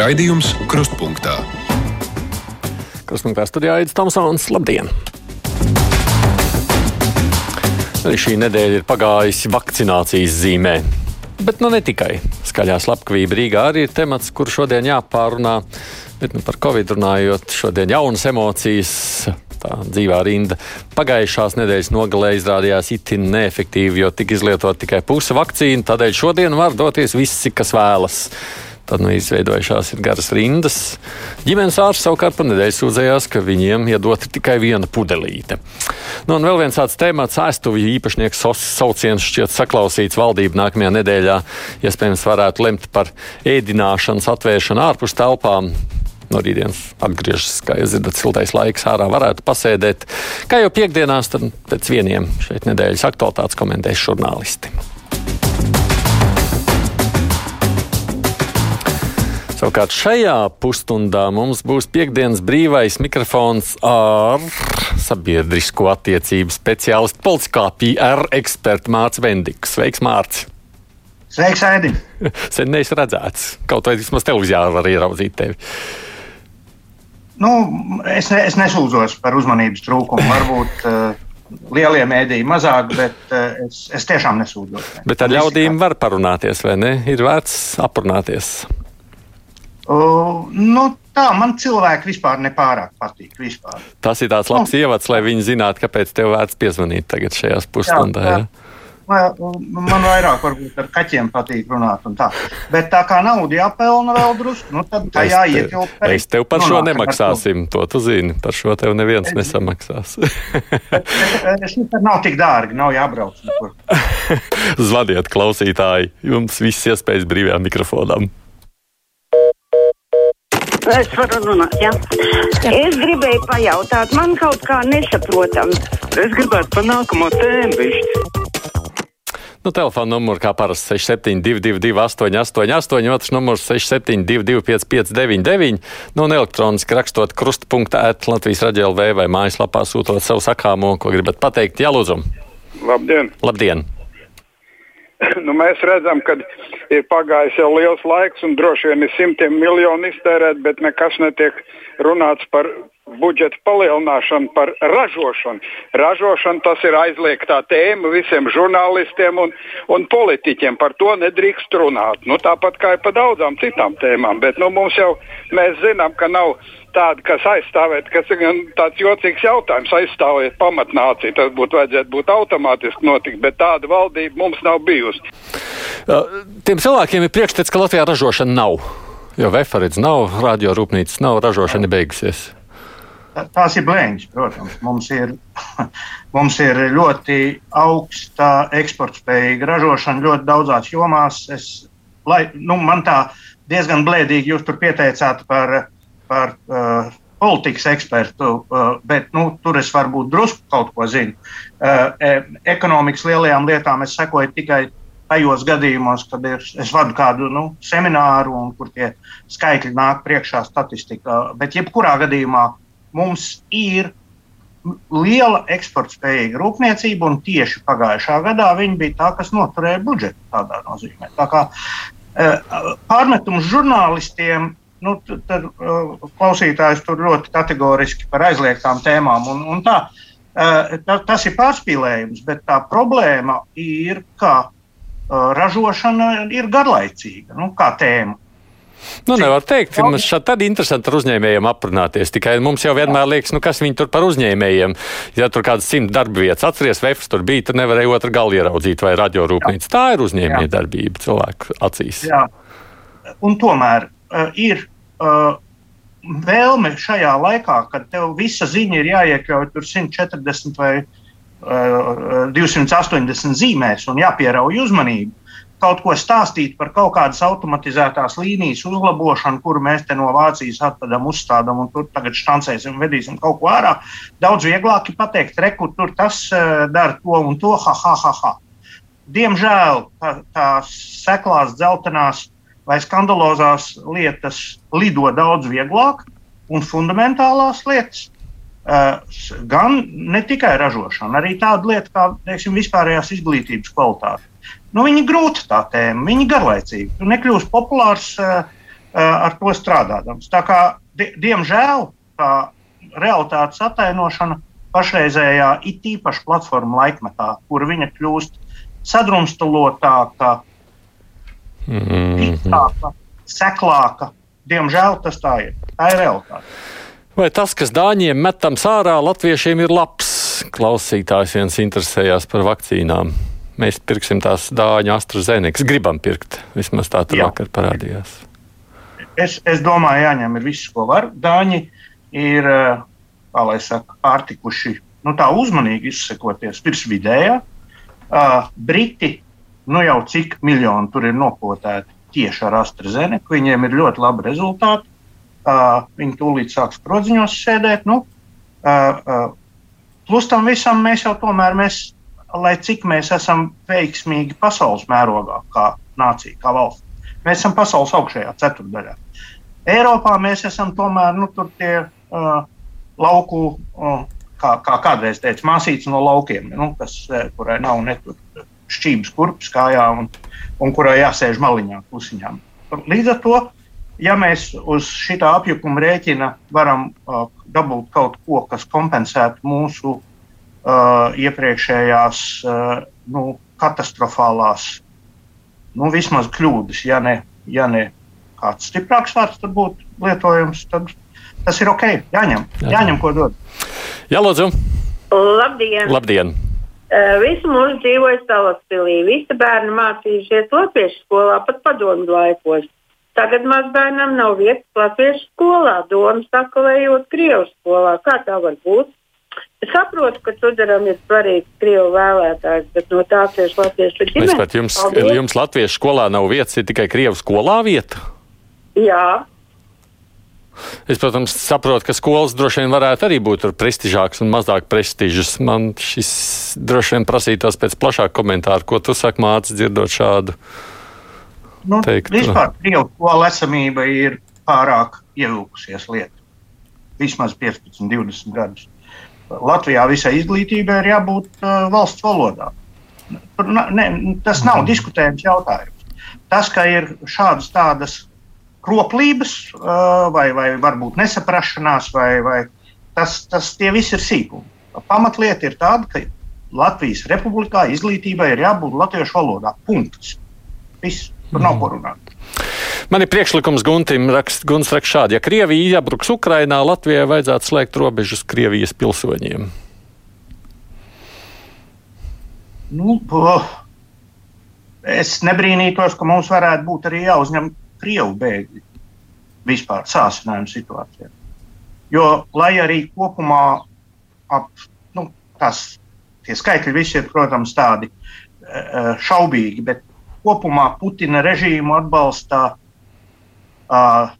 Raidījums Krustpunktā. Krustpunktā studijā Aits Tomsons. Labdien! Arī šī nedēļa ir pagājusi vakcinācijas zīmē. Bet nu ne tikai. Skaļā slepkavība Rīgā arī ir temats, kur šodien jāpārunā. Bet nu, par covid runājot, šodien jaunas emocijas. Tā dzīvā rinda pagājušās nedēļas nogalē izrādījās itin neefektīva, jo tika izlietot tikai puse vakcīnu. Tādēļ šodien var doties visi, kas vēlas. Tad nu, izveidojušās ir garas rindas. Ģimenes ārsts savukārt pa nedēļu sūdzējās, ka viņiem iedota tikai viena pudelīte. Nu, un vēl viens tāds temats - aiztuvju īpašnieks sauciens šķiet saklausīts valdību nākamajā nedēļā. Iespējams, varētu lemt par ēdināšanas atvēršanu ārpus telpām no rītdienas atgriežas, kā jūs zināt, siltais laiks ārā varētu pasēdēt. Kā jau piekdienās, tad pēc vieniem šeit nedēļas aktualitātes komentēs žurnālisti. Savukārt šajā pusstundā mums būs piekdienas brīvais mikrofons ar sabiedrisko attiecību speciālistu, politiskā PR ekspertu Mārcis Vendiks. Sveiks, Mārcis! Sveiks, Aidi! Sen neesmu redzēts. Kaut vai vismaz televīzijā var ieraudzīt tevi. Nu, es, ne, es nesūdzos par uzmanības trūkumu. Varbūt uh, lielie mēdīji mazāk, bet uh, es, es tiešām nesūdzos. Bet ar ļaudīm var parunāties, vai ne? Ir vērts aprunāties. Uh, nu, tā man cilvēki vispār nepārāk patīk. Vispār. Tas ir tāds labs nu, ievads, lai viņi zinātu, kāpēc tev vērts piezvanīt tagad šajās pusstundā. Jā, jā. Man vairāk ar kaķiem patīk runāt. Tā. Bet tā kā nauda jāpelna vēl drusku, nu tad tā jāiet jau pēc. Mēs tev par šo nemaksāsim, to tu zini. Par šo tev neviens es, nesamaksās. Šis nav tik dārgi, nav jābrauc. Zvaniet, klausītāji, jums viss iespējas brīvajām mikrofonām. Es varu runāt, jā. Ja? Es gribēju pajautāt, man kaut kā nesaprotam. Es gribētu pa nākamo tēmu višķi. Nu, telefona numurs kā parasti 6722, 888, otrs numurs 672, 559, nu, un elektroniski rakstot krustpunktā, Latvijas raidījumā vai mājaslapā sūtot savu sakāmo, ko gribat pateikt. Jā, lūdzu! Labdien! Labdien. nu, mēs redzam, ka ir pagājis jau liels laiks un droši vien ir simtiem miljonu iztērēt, bet nekas netiek runāts par budžeta palielināšanu, par ražošanu. Ražošana tas ir aizliegtā tēma visiem žurnālistiem un, un politiķiem. Par to nedrīkst runāt. Nu, tāpat kā par daudzām citām tēmām. Bet nu, mums jau mēs zinām, ka nav tāda, kas aizstāvēt, kas ir tāds jocīgs jautājums, aizstāvēt pamatnāciju. Tas būtu vajadzētu būt automātiski notikt, bet tāda valdība mums nav bijusi. Tiem cilvēkiem ir priekšstats, ka Latvijā ražošana nav. Jo vefarīts nav, radiorūpnīcas nav, ražošana beigusies. Tās ir blēņas, protams. Mums ir, mums ir ļoti augsta eksportspējīga ražošana ļoti daudzās jomās. Es, lai, nu, man tā diezgan blēdīgi jūs tur pieteicāt par, par uh, politikas ekspertu, uh, bet nu, tur es varbūt drusku kaut ko zinu. Uh, e, ekonomikas lielajām lietām es sekoju tikai tajos gadījumos, kad ir, es vadu kādu nu, semināru, un kur tie skaitļi nāk priekšā statistikā. Bet jebkurā gadījumā mums ir liela eksportspējīga rūpniecība, un tieši pagājušā gadā viņi bija tā, kas noturēja budžetu tādā nozīmē. Tā kā e, pārmetums žurnālistiem, nu, tad e, klausītājs tur ļoti kategoriski par aizliegtām tēmām, un, un tā, e, tā, tas ir pārspīlējums, bet tā problēma ir, ka ražošana ir garlaicīga, nu, kā tēma. Nu, nevar teikt, ka mums šādi tad interesanti ar uzņēmējiem aprunāties. Tikai mums jau vienmēr liekas, nu, kas viņi tur par uzņēmējiem. Ja tur kādas simt darba vietas atceries, Vēfs tur bija, tad nevarēja otru galu ieraudzīt vai radiorūpnīcu. Tā ir uzņēmēja darbība cilvēku acīs. Jā. Un tomēr uh, ir. Uh, Vēlme šajā laikā, kad tev visa ziņa ir jāiekļauj 140 vai uh, 280 zīmēs un jāpierauj uzmanību, kaut ko stāstīt par kaut kādas automatizētās līnijas uzlabošanu, kuru mēs te no Vācijas atvedam, uzstādām un tur tagad štancēsim, vedīsim kaut ko ārā. Daudz vieglāk ir pateikt, rekur, tur tas uh, dara to un to, ha, ha, ha. ha. Diemžēl tā, tās seklās, dzeltenās vai skandalozās lietas lido daudz vieglāk un fundamentālās lietas. Uh, gan ne tikai ražošana, arī tāda lieta kā teiksim, vispārējās izglītības kvalitāte. Nu, viņa grūta tā tēma, viņa garlaicīga. Tu nekļūsi populārs uh, ar to strādādams. Tā kā, di diemžēl, tā realitātes atainošana pašreizējā it īpaši platforma laikmetā, kur viņa kļūst sadrumstalotāka, mm -hmm. seklāka. Diemžēl tas tā ir. Tā ir realitāte. Vai tas, kas dāņiem metams ārā, latviešiem ir labs? Klausītājs viens interesējās par vakcīnām. Mēs pirksim tās dāņu astrofēnikas, gribam pirkt. Vismaz tā tur vakar parādījās. Es, es domāju, jāņem ir viss, ko var. Dāņi ir, kā lai saka, pārtikuši nu, tā uzmanīgi izsekoties virs vidējā. Uh, Briti, nu jau cik miljoni tur ir nopotēti tieši ar AstraZeneca, viņiem ir ļoti labi rezultāti. Uh, viņi tūlīt sāks prodziņos sēdēt. Nu, uh, uh, plus tam visam mēs jau tomēr, mēs, lai cik mēs esam veiksmīgi pasaules mērogā, kā nācija, kā valsts, mēs esam pasaules augšējā ceturdaļā. Eiropā mēs esam tomēr nu, tie uh, lauku uh, kā, kā kādreiz teica, māsīts no laukiem, nu, kas, e, kurai nav netur šķības kurpes kājām un, un kurai jāsēž maliņā klusiņām. Līdz ar to, ja mēs uz šī apjukuma rēķina varam uh, dabūt kaut ko, kas kompensētu mūsu uh, iepriekšējās uh, nu, katastrofālās, nu, vismaz kļūdas, ja ne, ja ne kāds stiprāks vārds tur būtu lietojams, tad tas ir ok, jāņem, jāņem ko dod. Jā, lūdzu. Labdien! Labdien. Uh, visu mūžu dzīvoju Salaspilī. Visi bērni mācījušies latviešu skolā, pat padomu laikos. Tagad mazbērnam nav vietas latviešu skolā. Doma saka, lai ejot Krievu skolā. Kā tā var būt? Es saprotu, ka Tudaram ir svarīgs Krievu vēlētājs, bet no tā tieši latviešu ģimenes. Es pat jums, jums latviešu skolā nav vietas, ir tikai Krievu skolā vieta? Jā. Es, protams, saprotu, ka skolas droši vien varētu arī būt prestižākas un mazāk prestižas. Man šis droši vien prasītos pēc plašāka komentāra, ko tu saki, mācis, dzirdot šādu. Nu, teiktu. vispār Krievu skola esamība ir pārāk ievilkusies lieta. Vismaz 15, 20 gadus. Latvijā visai izglītībai ir jābūt uh, valsts valodā. Tur, ne, tas nav mm. diskutējums jautājums. Tas, ka ir šādas tādas kroplības, vai, vai varbūt nesaprašanās, vai, vai tas, tas tie visi ir sīkumi. Pamatlieta ir tāda, ka Latvijas republikā izglītībai ir jābūt latviešu valodā. Punkts. Viss. Tur nav ko runāt. Man ir priekšlikums Guntim, rakst, Guns rakst šādi. Ja Krievija iebruks Ukrainā, Latvijai vajadzētu slēgt robežas Krievijas pilsoņiem. Nu, es nebrīnītos, ka mums varētu būt arī jāuzņem krievu bēgļi vispār sācinājuma situācijā. Jo, lai arī kopumā ap, nu, tas, tie skaitļi visi ir, protams, tādi uh, šaubīgi, bet kopumā Putina režīmu atbalsta uh,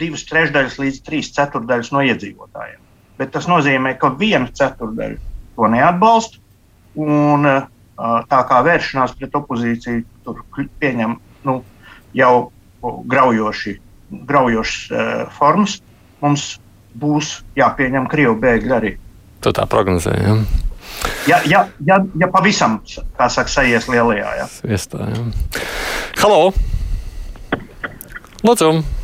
divas trešdaļas līdz trīs ceturdaļas no iedzīvotājiem. Bet tas nozīmē, ka viena ceturdaļa to neatbalsta. Un, uh, tā kā vēršanās pret opozīciju tur pieņem nu, jau graujoši, graujošas uh, formas, mums būs jāpieņem krievu bēgļi arī. Tu tā prognozē, ja? Ja, ja, ja, ja pavisam, kā saka, sajies lielajā. Ja. Viestā, ja. Halo! Lūdzu!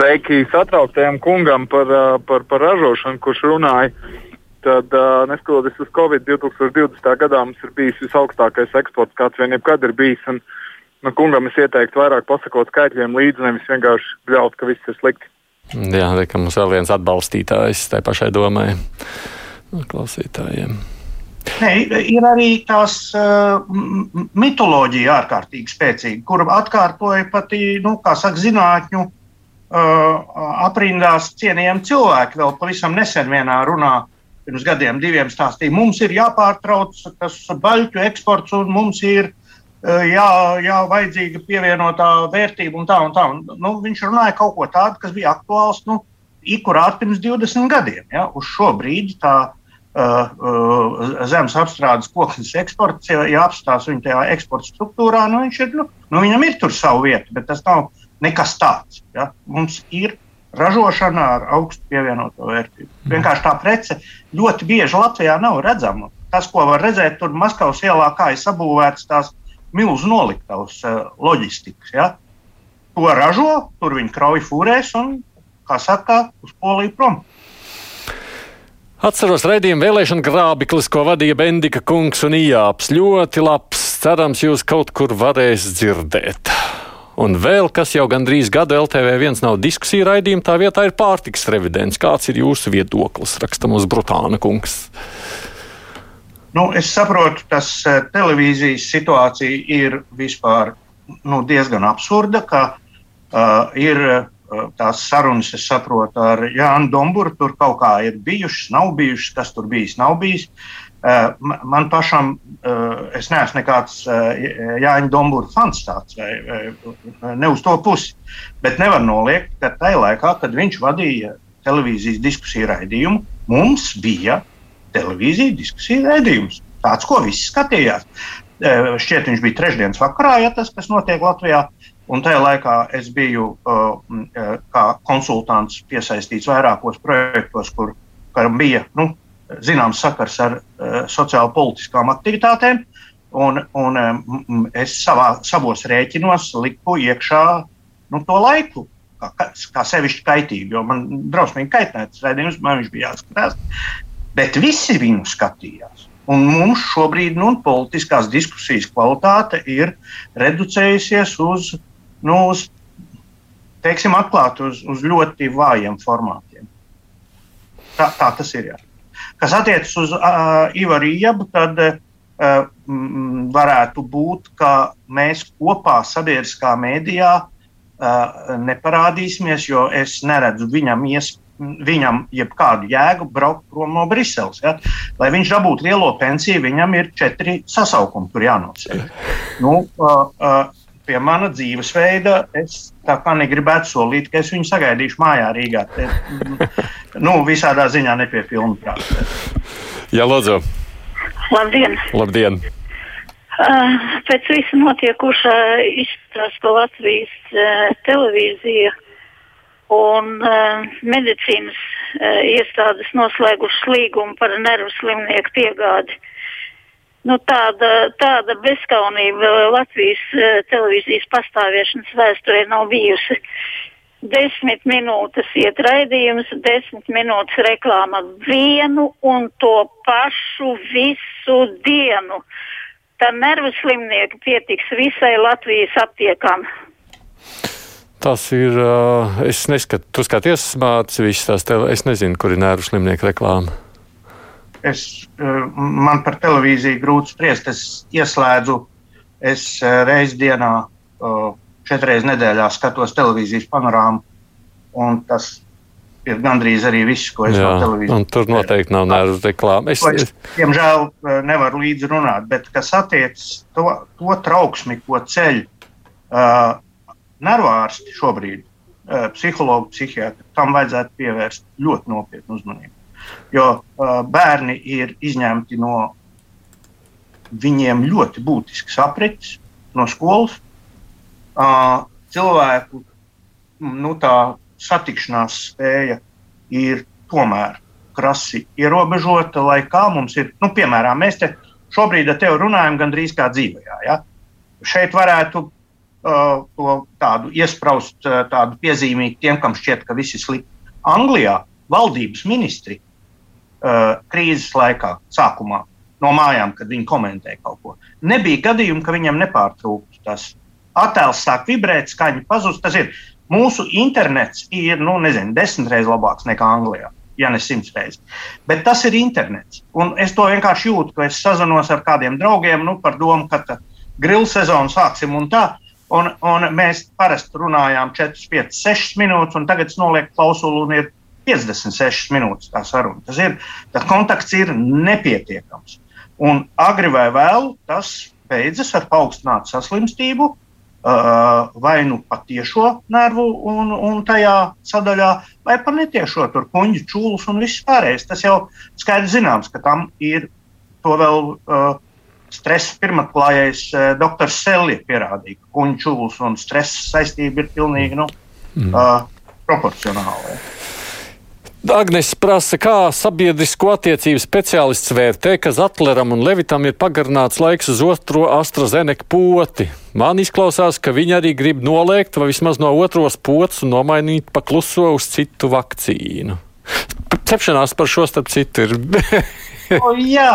Sveiki satrauktajam kungam par, par, par ražošanu, kurš runāja. Tad, neskatoties uz Covid, 2020. gadā mums ir bijis visaugstākais eksports, kāds vien jebkad ir bijis. Un, nu, kungam es ieteiktu vairāk pasakot skaitļiem līdzi, nevis vienkārši bļaut, ka viss ir slikti. Jā, tā kā mums vēl viens atbalstītājs tai pašai domai klausītājiem. Ne, ir arī tās uh, mitoloģija ārkārtīgi spēcīga, kur atkārtoja pati, nu, kā saka, zinātņu aprindās cienījami cilvēki. Vēl pavisam nesen vienā runā pirms gadiem, diviem stāstīja, mums ir jāpārtrauc tas baļķu eksports un mums ir jā, jā, vajadzīga pievienotā vērtība un tā un tā. Un, nu, viņš runāja kaut ko tādu, kas bija aktuāls nu, ikurāt pirms 20 gadiem. Ja? Uz šo brīdi tā uh, uh, zemes apstrādes koknes eksports, ja, apstās viņa tajā eksporta struktūrā, nu, ir, nu, nu, viņam ir tur savu vietu, bet tas nav nekas tāds. Ja? Mums ir ražošana ar augstu pievienoto vērtību. Mm. Vienkārši tā prece ļoti bieži Latvijā nav redzama. Tas, ko var redzēt, tur Maskavas ielā, kā ir sabūvēts tās milzu noliktavas uh, loģistikas. Ja? to ražo, tur viņi krauj fūrēs un, kā saka, uz poliju prom. Atceros raidījumu vēlēšanu grābeklis, ko vadīja Bendika kungs un Ijāps. Ļoti labs. Cerams, jūs kaut kur varēs dzirdēt. Un vēl, kas jau gandrīz gadu LTV viens nav diskusija raidījuma, tā vietā ir pārtiks revidents. Kāds ir jūsu viedoklis? Raksta mums Brutāna kungs. Nu, es saprotu, tas eh, televīzijas situācija ir vispār nu, diezgan absurda, ka uh, ir uh, tās sarunas, es saprotu, ar Jānu Domburu. Tur kaut kā ir bijušas, nav bijušas, kas tur bijis, nav bijis. Uh, man pašam, uh, es neesmu nekāds uh, Jāņa Dombūra fans tāds, vai, vai ne uz to pusi. Bet nevar noliegt, ka tajā laikā, kad viņš vadīja televīzijas diskusiju raidījumu, mums bija televīzijas diskusiju raidījums. Tāds, ko visi skatījās. Šķiet, viņš bija trešdienas vakarā, ja tas, kas notiek Latvijā. Un tajā laikā es biju kā konsultants piesaistīts vairākos projektos, kur, kur bija nu, zināms sakars ar uh, sociālo-politiskām aktivitātēm. Un, un um, es savā, savos rēķinos liku iekšā nu, to laiku, kā, kā sevišķi kaitīgu, jo man drausmīgi kaitināts redzējums, man viņš bija jāskatās. Bet visi viņu skatījās. Un mums šobrīd nu, politiskās diskusijas kvalitāte ir reducējusies uz, nu, uz teiksim, atklāt uz, uz ļoti vājiem formātiem. Tā, tā tas ir. Jā. Kas attiecas uz uh, Ivaru Iebu, tad uh, varētu būt, ka mēs kopā sabiedriskā mēdījā uh, neparādīsimies, jo es neredzu viņam iespēju viņam jebkādu jēgu braukt prom no Briseles. Ja? Lai viņš dabūtu lielo pensiju, viņam ir četri sasaukumi, kur jānosaka. Nu, uh, uh, pie mana dzīvesveida, es tā kā negribētu solīt, ka es viņu sagaidīšu mājā Rīgā. Te, nu, visādā ziņā nepiepilnu prātu. Jā, lūdzu. Labdien! Labdien. Uh, pēc visa notiekušā izstāsta Latvijas uh, televīzija un uh, medicīnas uh, iestādes noslēgušas līgumu par nervu slimnieku piegādi. Uh, Nu, tāda, tāda bezskaunība Latvijas uh, televīzijas pastāvēšanas vēsturē nav bijusi. Desmit minūtes iet raidījums, desmit minūtes reklāma vienu un to pašu visu dienu. Tā nervu slimnieki pietiks visai Latvijas aptiekām. Tas ir. Uh, es neskatu, tu skaties, mācīs visas tās tev. Es nezinu, kur ir nervu slimnieku reklāma es, eh, man par televīziju grūti spriest. Es ieslēdzu, es eh, reizes dienā, eh, četras nedēļā skatos televīzijas panorāmu, un tas ir gandrīz arī viss, ko es Jā, no televīzijas. Tur noteikti nav nervu reklāma. Es, es, diemžēl, nevaru līdzi runāt, bet kas attiecas to, to trauksmi, ko ceļ uh, nervārsti šobrīd, uh, psihologi, psihiatri, tam vajadzētu pievērst ļoti nopietnu uzmanību jo uh, bērni ir izņemti no viņiem ļoti būtisks aprits no skolas. Uh, cilvēku nu, satikšanās spēja ir tomēr krasi ierobežota, lai kā mums ir, nu, piemēram, mēs te šobrīd ar tevi runājam gandrīz kā dzīvajā. Ja? Šeit varētu uh, to tādu iespraust, uh, tādu piezīmīgu tiem, kam šķiet, ka viss ir slikti. Anglijā valdības ministri krīzes laikā, sākumā, no mājām, kad viņi komentē kaut ko. Nebija gadījumu, ka viņam nepārtrūktu tas attēls, sāk vibrēt, skaņa pazust. Tas ir mūsu internets, ir nu, nezinu, desmit reizes labāks nekā Anglijā. Ja ne simts reizes. Bet tas ir internets. Un es to vienkārši jūtu, ka es sazinos ar kādiem draugiem nu, par domu, ka grilu sezonu sāksim un tā. Un, un mēs parasti runājām 4, 5, 6 minūtes, un tagad es nolieku klausulu un ir 56 minūtes tā saruna. Tas ir, tas kontakts ir nepietiekams. Un agri vai vēlu tas beidzas ar paaugstinātu saslimstību, uh, vai nu patiešo nervu un, un tajā sadaļā, vai pa netiešo tur kuģu čūlas un viss pārējais. Tas jau skaidrs zināms, ka tam ir to vēl. Uh, Stresa pirmklājais uh, doktors Selja pierādīja, ka čūlas un stresa saistība ir pilnīgi nu, mm. uh, proporcionāla. Agnēs prasa, kā sabiedrisko attiecību speciālists vērtē, ka Zatleram un Levitam ir pagarināts laiks uz otro AstraZeneca poti. Man izklausās, ka viņi arī grib noliegt vai vismaz no otros pots un nomainīt pa kluso uz citu vakcīnu. Cepšanās par šo starp citu ir. o, jā,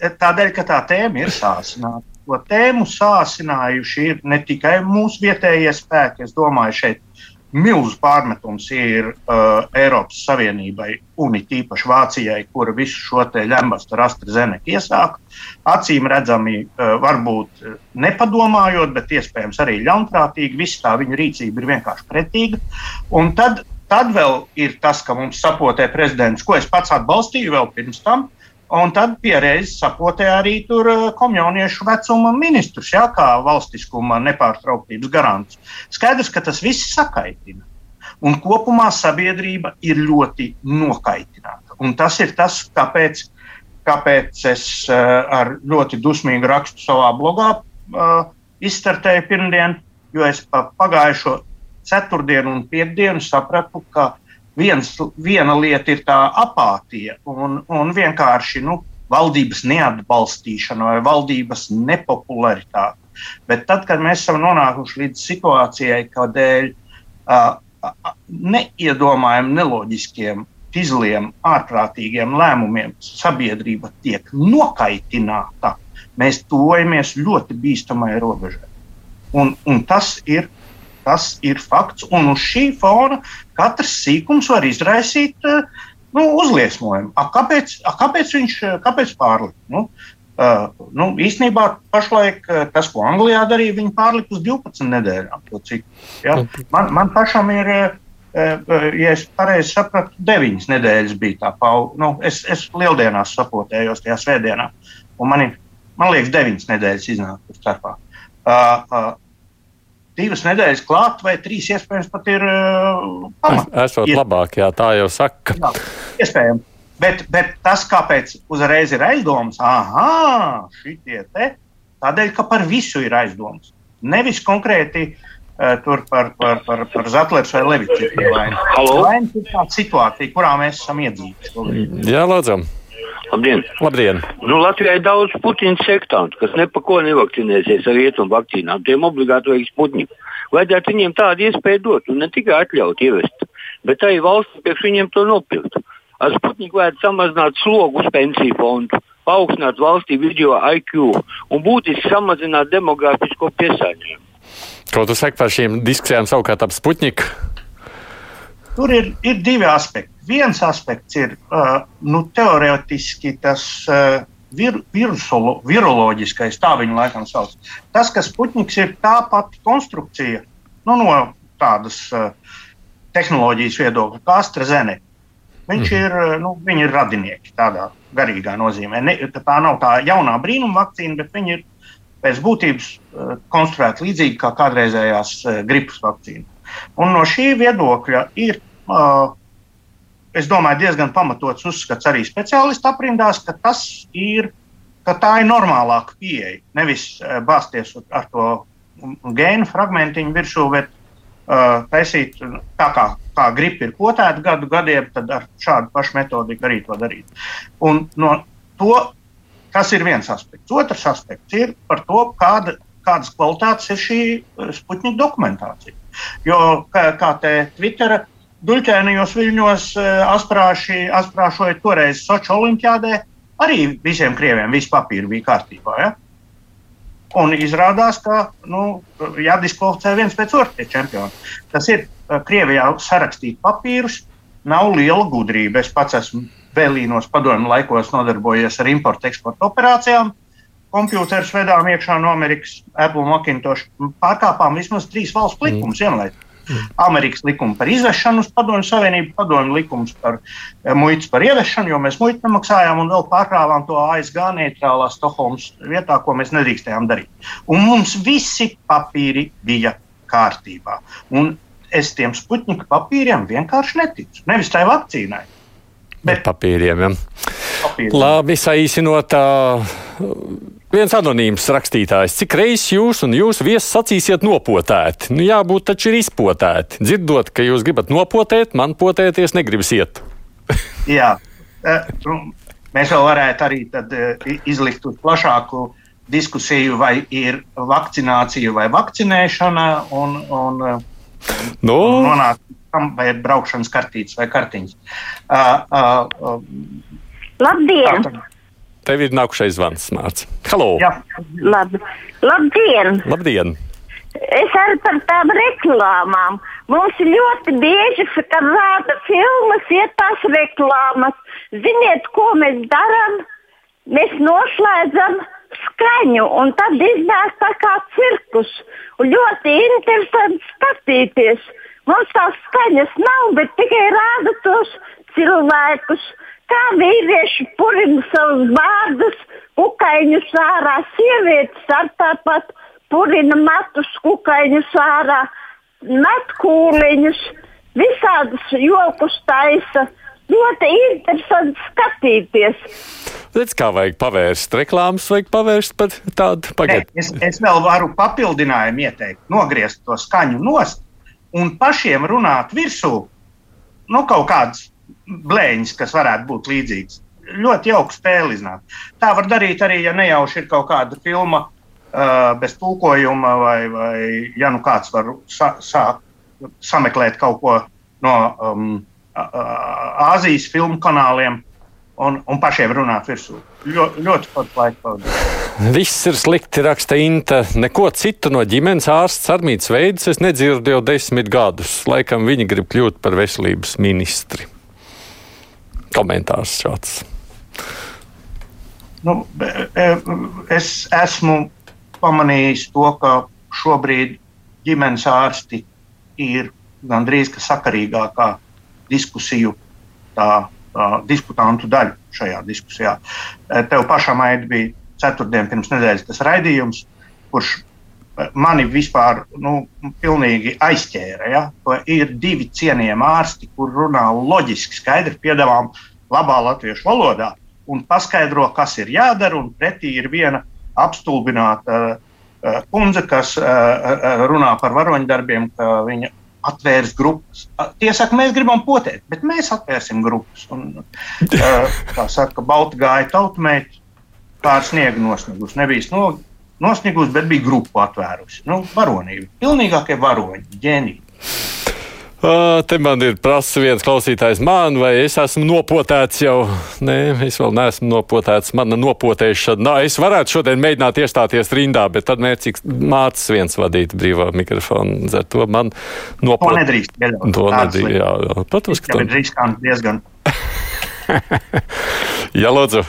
tādēļ, ka tā tēma ir sāsināta. To tēmu sāsinājuši ir ne tikai mūsu vietējie spēki, es domāju, šeit milzu pārmetums ir uh, Eiropas Savienībai un it īpaši Vācijai, kura visu šo ļembastu ar AstraZeneca iesāka. Acīm redzami, uh, varbūt nepadomājot, bet iespējams arī ļaunprātīgi, viss tā viņu rīcība ir vienkārši pretīga. Un tad, tad vēl ir tas, ka mums sapotē prezidents, ko es pats atbalstīju vēl pirms tam, uh, Un tad pierādījis sapotē arī tur eh, komjauniešu vecuma ministrs, jā, kā valstiskuma nepārtrauktības garants. Skaidrs, ka tas viss sakaitina. Un kopumā sabiedrība ir ļoti nokaitināta. Un tas ir tas, kāpēc, kāpēc es uh, ar ļoti dusmīgu rakstu savā blogā uh, izstartēju pirmdien, jo es pa pagājušo ceturtdienu un piekdienu sapratu, ka viens, viena lieta ir tā apātija un, un vienkārši nu, valdības neatbalstīšana vai valdības nepopularitāte. Bet tad, kad mēs esam nonākuši līdz situācijai, kad dēļ uh, neiedomājumiem, neloģiskiem, izliem, ārprātīgiem lēmumiem sabiedrība tiek nokaitināta, mēs tuvojamies ļoti bīstamai robežai. Un, un tas ir Tas ir fakts, un uz šī fona katrs sīkums var izraisīt uh, nu, uzliesmojumu. A, kāpēc, a, kāpēc viņš kāpēc pārlika? Nu, uh, nu, īstenībā pašlaik tas, ko Anglijā darīja, viņi pārlika uz 12 nedēļām. Ja? Man, man pašam ir, uh, ja es pareizi sapratu, 9 nedēļas bija tā pauze. Nu, es, es lieldienās sapotējos tajā svētdienā, un man, ir, man liekas, 9 nedēļas iznāk tur starpā. Uh, uh, divas nedēļas klāt, vai trīs iespējams pat ir uh, pamats. Esot Ies... labāk, jā, tā jau saka. Jā, iespējams. Bet, bet tas, kāpēc uzreiz ir aizdoms, ah, šitie te, tādēļ, ka par visu ir aizdoms. Nevis konkrēti uh, tur par, par, par, par Zetlers vai Leviču. Vaina ir tā situācija, kurā mēs esam iedzīvojuši. Jā, lūdzam. Labdien! Labdien. Nu, Latvijā ir daudz puķiņu sektantu, kas nepako nevakcinēsies ar rietumu vakcīnām. Tiem obligāti vajag sputņiku. Vajadzētu viņiem tādu iespēju dot un ne tikai atļaut ievest, bet arī valsts priekš viņiem to nopirkt. Ar sputņiku vajadzētu samazināt slogu uz pensiju fondu, paaugstināt valstī video IQ un būtiski samazināt demografisko piesārņojumu. Ko tu saki par šīm diskusijām savukārt ap sputņiku? Tur ir, ir divi aspekti viens aspekts ir uh, nu, teorētiski tas uh, vir, virusolo, viroloģiskais, tā viņu laikam sauc. Tas, ka Sputniks ir tā pati konstrukcija nu, no tādas uh, tehnoloģijas viedokļa, kā AstraZeneca. Viņš mm. ir, nu, viņi ir radinieki tādā garīgā nozīmē. Ne, tā nav tā jaunā brīnuma vakcīna, bet viņi ir pēc būtības uh, konstruēti līdzīgi kā kādreizējās uh, gripas vakcīna. Un no šī viedokļa ir uh, es domāju, diezgan pamatots uzskats arī speciālistu aprindās, ka ir, ka tā ir normālāka pieeja. Nevis bāzties ar to gēnu fragmentiņu virsū, bet uh, taisīt tā kā, kā gripa ir potēta gadu gadiem, tad ar šādu pašu metodiku arī to darīt. Un no to, tas ir viens aspekts. Otrs aspekts ir par to, kāda, kādas kvalitātes ir šī Sputņika dokumentācija. Jo, kā, kā te Twittera duļķēnajos viļņos eh, asprāši, asprāšoja toreiz Soču olimpiādē, arī visiem krieviem viss papīri bija kārtībā. Ja? Un izrādās, ka nu, jāddiskvalificē viens pēc otra čempiona. Tas ir eh, Krievijā sarakstīt papīrus, nav liela gudrība. Es pats esmu vēlīnos padomju laikos nodarbojies ar importu-eksporta operācijām. Kompjūterus vedām iekšā no Amerikas, Apple, Macintosh. Pārkāpām vismaz trīs valsts likumus mm. vienlaicīgi. Amerikas likumu par izvešanu uz Padomju Savienību, Padomju likums par eh, muitas par ieviešanu, jo mēs muitu nemaksājām un vēl pārkrāvām to ASV neitrālā Stokholmas vietā, ko mēs nedrīkstējām darīt. Un mums visi papīri bija kārtībā. Un es tiem sputņika papīriem vienkārši neticu. Nevis tai vakcīnai. Bet papīriem. Ja. papīriem. Labi, saīsinot. Viens anonīms rakstītājs, cik reizes jūs un jūsu viesis sacīsiet nopotēti? Nu, jābūt taču ir izpotēti. Dzirdot, ka jūs gribat nopotēt, man potēties negribas iet. Jā, nu, mēs vēl varētu arī izlikt uz plašāku diskusiju, vai ir vakcinācija vai vakcinēšana, un, un, nu. un nonākt tam, vai ir braukšanas kartītes vai kartiņas. Uh, uh, uh, Labdien! Tā, Tev ir nākušais zvans, Mārcis. Halo! Jā. Lab, labdien! Labdien! Es arī par tām reklāmām. Mums ļoti bieži, kad rāda filmas, ir tās reklāmas. Ziniet, ko mēs darām? Mēs noslēdzam skaņu, un tad iznāk tā kā cirkus. Un ļoti interesanti skatīties. Mums tās skaņas nav, bet tikai rāda tos cilvēkus, kā vīrieši purina savus vārdus, kukaiņus ārā, sievietes ar tāpat purina matus, kukaiņus ārā, met kūliņus, visādus jokus taisa. Ļoti interesanti skatīties. Redz, kā vajag pavērst reklāmas, vajag pavērst par tādu pagaidu. Es, es vēl varu papildinājumu ieteikt, nogriezt to skaņu nost un pašiem runāt virsū. Nu, kaut kādas blēņas, kas varētu būt līdzīgas. Ļoti jauka spēle iznāk. Tā var darīt arī, ja nejauši ir kaut kāda filma uh, bez tulkojuma, vai, vai ja nu kāds var sa, sa, sameklēt kaut ko no um, Āzijas filmu kanāliem un, un pašiem runāt virsū. Ļo, ļoti pat laika pavadīt. Viss ir slikti, raksta Inta. Neko citu no ģimenes ārsts Armītas veidus es nedzirdu jau desmit gadus. Laikam viņi grib kļūt par veselības ministri. Komentārs šāds. Nu, es esmu pamanījis to, ka šobrīd ģimenes ārsti ir gandrīz sakarīgākā diskusiju tā, tā, diskutantu daļa šajā diskusijā. Eh, tev pašam bija ceturtdien pirms nedēļas tas raidījums, kurš mani vispār nu, aizķēra. Ja? Ir divi cienījami ārsti, kur runā loģiski, skaidri piedāvām labā latviešu valodā un paskaidro, kas ir jādara, pretī ir viena apstulbināta uh, kundze, kas uh, runā par varoņdarbiem, ka viņa atvērs grupas. Tie saka, mēs gribam potēt, bet mēs atvērsim grupas. Un, kā saka, Balta gāja tautmēķi, pār sniegu nosniegus. Nebija snog, nosniegus, bet bija grupu atvērusi. Nu, varonība. Pilnīgākie varoņi, ģēniji. Te man ir prasa viens klausītājs, man vai es esmu nopotēts jau. Nē, es vēl neesmu nopotēts. Mana nopotēšana. Nā, es varētu šodien mēģināt iestāties rindā, bet tad mērķis mācis viens vadīt brīvā mikrofonu. Ar to man nopotēt. To nedrīkst. To nedrīkst, jā, jā. Protams, ka tā ir riskanti diezgan. jā, lūdzu.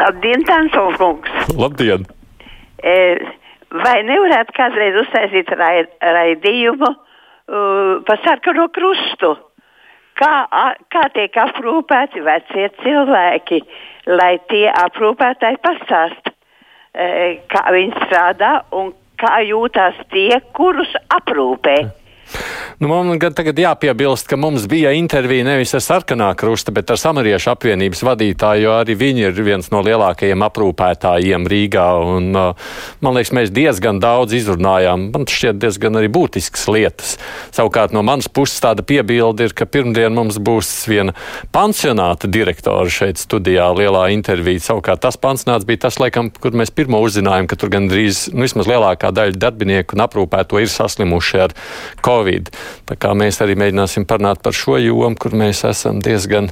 Labdien, Tansovkungs. Labdien. E, vai nevarētu kādreiz uztaisīt raidījumu? uh, pa sarkano krustu. Kā, kā tiek aprūpēti vecie cilvēki, lai tie aprūpētāji pastāst, e, kā viņi strādā un kā jūtas tie, kurus aprūpē. Nu, man gan tagad jāpiebilst, ka mums bija intervija nevis ar sarkanā krusta, bet ar samariešu apvienības vadītāju, jo arī viņi ir viens no lielākajiem aprūpētājiem Rīgā. Un, uh, man liekas, mēs diezgan daudz izrunājām. Man šķiet diezgan arī būtiskas lietas. Savukārt no manas puses tāda piebilde ir, ka pirmdien mums būs viena pansionāta direktora šeit studijā lielā intervija. Savukārt tas pansionāts bija tas, laikam, kur mēs pirmo uzzinājām, ka tur gandrīz, nu, vismaz lielākā daļa darbinieku un aprūpēto ir saslimuši ar Covid. Tā kā mēs arī mēģināsim parunāt par šo jomu, kur mēs esam diezgan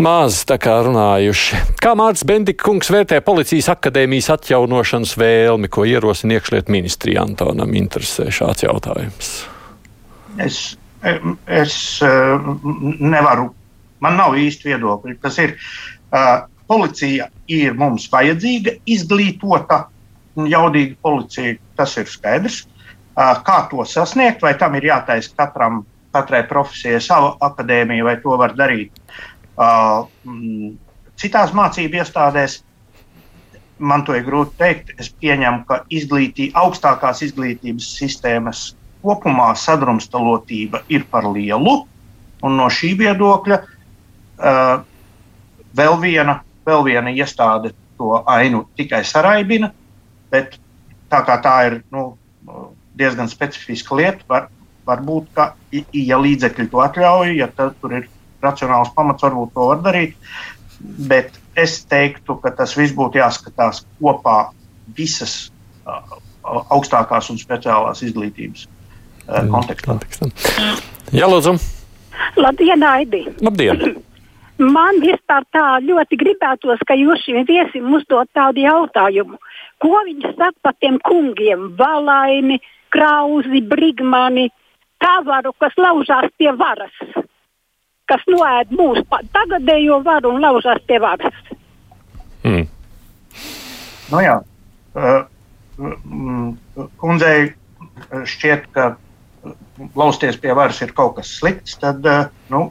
maz runājuši. Kā Mārcis Bendika kungs vērtē policijas akadēmijas atjaunošanas vēlmi, ko ierosina iekšlietu ministrija Antonam? Interesē šāds jautājums. Es, es eh, nevaru, man nav īsti viedokļi. Tas ir, uh, policija ir mums vajadzīga, izglītota un jaudīga policija, tas ir skaidrs. Kā to sasniegt, vai tam ir jātaisa katram, katrai profesijai sava akadēmija, vai to var darīt citās mācību iestādēs. Man to ir grūti pateikt. Es pieņemu, ka izglītī, augstākās izglītības sistēmas kopumā sadrumstalotība ir par lielu. Un no šī viedokļa uh, vēl, viena, vēl viena iestāde to ainu tikai saraibina. Bet tā kā tā ir nu, diezgan specifiska lieta. Var, varbūt, ka, ja līdzekļi to atļauj, ja tur ir racionāls pamats varbūt to var darīt. Bet es teiktu, ka tas viss būtu jāskatās kopā visas uh, augstākās un speciālās izglītības uh, kontekstā. kontekstā. Jā, lūdzu. Labdien, Aidi! Labdien! Man vispār tā ļoti gribētos, ka jūs šim viesim uzdot tādu jautājumu. Ko viņš saka par tiem kungiem? Valaini, Krauzi, Brigmani, Tavaru, kas laužās pie varas, kas noēd mūsu tagadējo varu un laužās pie varas. Hmm. Nu jā, uh, kundzei šķiet, ka lausties pie varas ir kaut kas slikts, tad uh, nu,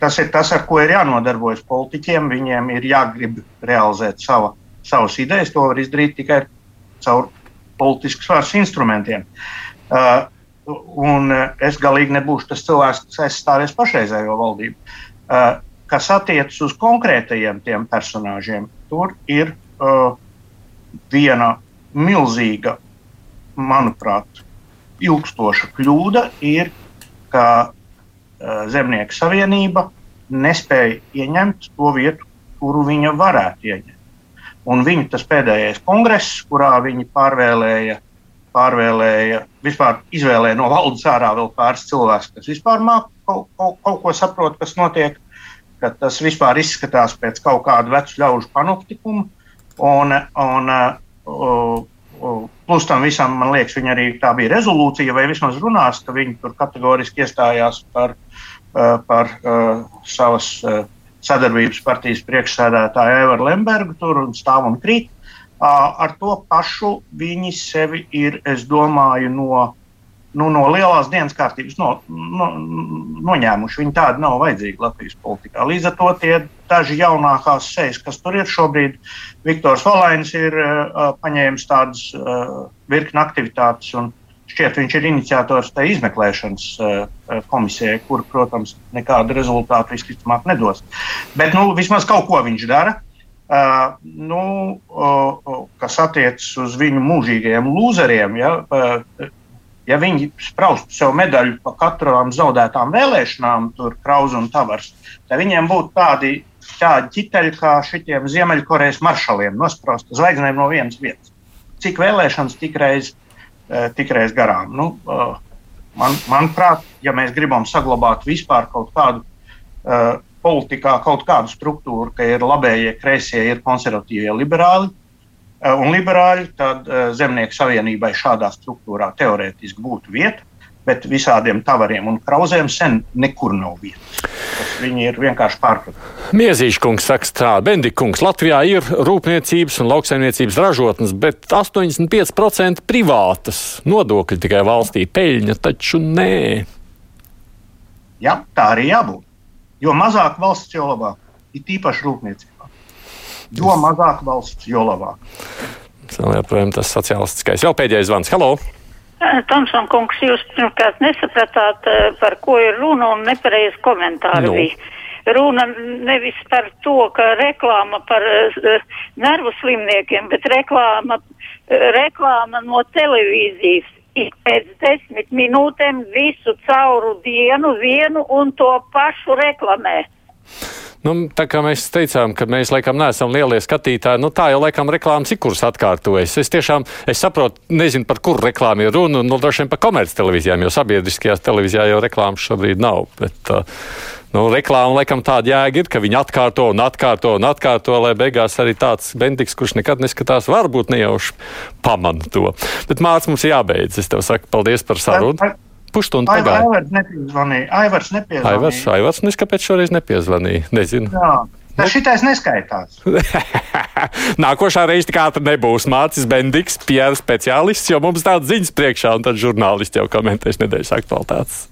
tas ir tas, ar ko ir jānodarbojas politiķiem. Viņiem ir jāgrib realizēt sava, savas idejas. To var izdarīt tikai caur politisku svars instrumentiem. Uh, un es galīgi nebūšu tas cilvēks, kas aizstāvēs pašreizējo valdību. Uh, kas attiecas uz konkrētajiem tiem personāžiem, tur ir uh, viena milzīga, manuprāt, ilgstoša kļūda, ir, ka uh, Zemnieku savienība nespēja ieņemt to vietu, kuru viņa varētu ieņemt. Un viņu tas pēdējais kongress, kurā viņi pārvēlēja, pārvēlēja vispār izvēlēja no valdes ārā vēl pāris cilvēkus, kas vispār māk kaut, kaut, kaut ko saprot, kas notiek, ka tas vispār izskatās pēc kaut kāda vecu ļaužu panoptikuma. Un, un, uh, Plus tam visam, man liekas, viņa arī tā bija rezolūcija, vai vismaz runās, ka viņi tur kategoriski iestājās par, uh, par uh, savas uh, sadarbības partijas priekšsēdētāju Evaru Lembergu, tur un stāv un krīt. Ar to pašu viņi sevi ir, es domāju, no, nu, no lielās dienas kārtības no, no, noņēmuši. Viņi tādi nav vajadzīgi Latvijas politikā. Līdz ar to tie daži jaunākās sejas, kas tur ir šobrīd, Viktors Valainis ir uh, paņēmis tādas uh, virkni aktivitātes un šķiet, viņš ir iniciators tai izmeklēšanas uh, komisijai, kur, protams, nekādu rezultātu visticamāk nedos. Bet nu, vismaz kaut ko viņš dara. Uh, nu, uh, kas attiecas uz viņu mūžīgajiem lūzeriem, ja, uh, ja viņi spraustu sev medaļu par katrām zaudētām vēlēšanām, tur Krausa un Tavars, tad viņiem būtu tādi, tādi ķiteļi kā šitiem Ziemeļkorejas maršaliem, nosprausta zvaigznēm no vienas vietas. Cik vēlēšanas tikreiz, tikreiz garām? Nu, man, manuprāt, ja mēs gribam saglabāt vispār kaut kādu politikā kaut kādu struktūru, ka ir labējie, kreisie, ir konservatīvie, liberāli eh, un liberāļi, tad eh, Zemnieku savienībai šādā struktūrā teorētiski būtu vieta. Bet visādiem tavariem un krauzēm sen nekur nav vietas. Viņi ir vienkārši pārpratumi. Miezīša kungs saka, tā, Bendikungs, Latvijā ir rūpniecības un lauksaimniecības ražotnes, bet 85% privātas nodokļi tikai valstī peļņa, taču nē. Jā, tā arī jābūt. Jo mazāk valsts, jo labāk. Ir tīpaši rūpniecībā. Jo mazāk valsts, jo labāk. Tas sociālistiskais. Jau pēdējais zvans. Halo! Tomson kungs, jūs pirmkārt nesapratāt, par ko ir runa un nepareizi komentāri nu. bija. Runa nevis par to, ka reklāma par uh, nervu slimniekiem, bet reklāma, reklāma no televīzijas ik pēc desmit minūtēm visu cauru dienu vienu un to pašu reklamē. Nu, tā kā mēs teicām, ka mēs laikam neesam lielie skatītāji, nu tā jau laikam reklāmas ikurs atkārtojas. Es tiešām, es saprotu, nezinu, par kuru reklāmu ir runa, nu droši vien par komerc televīzijām, jo sabiedriskajās televīzijā jau reklāmas šobrīd nav. Bet, uh, Nu, reklāma laikam tāda jēga ir, ka viņi atkārto un atkārto un atkārto, lai beigās arī tāds bendiks, kurš nekad neskatās, varbūt nejauši pamana to. Bet māc mums jābeidz. Es tev saku paldies par sarunu. Pusstundu pagāja. Aivars nepiezvanīja. Aivars nepiezvanīja. Aivars, Aivars, nes kāpēc šoreiz nepiezvanīja? Nezinu. Jā. Tas šitais neskaitās. Nākošā reize tik ātri nebūs mācis Bendiks, pieras speciālists, jo mums tāds ziņas priekšā, un tad žurnālisti jau komentēs nedēļas aktualitātes.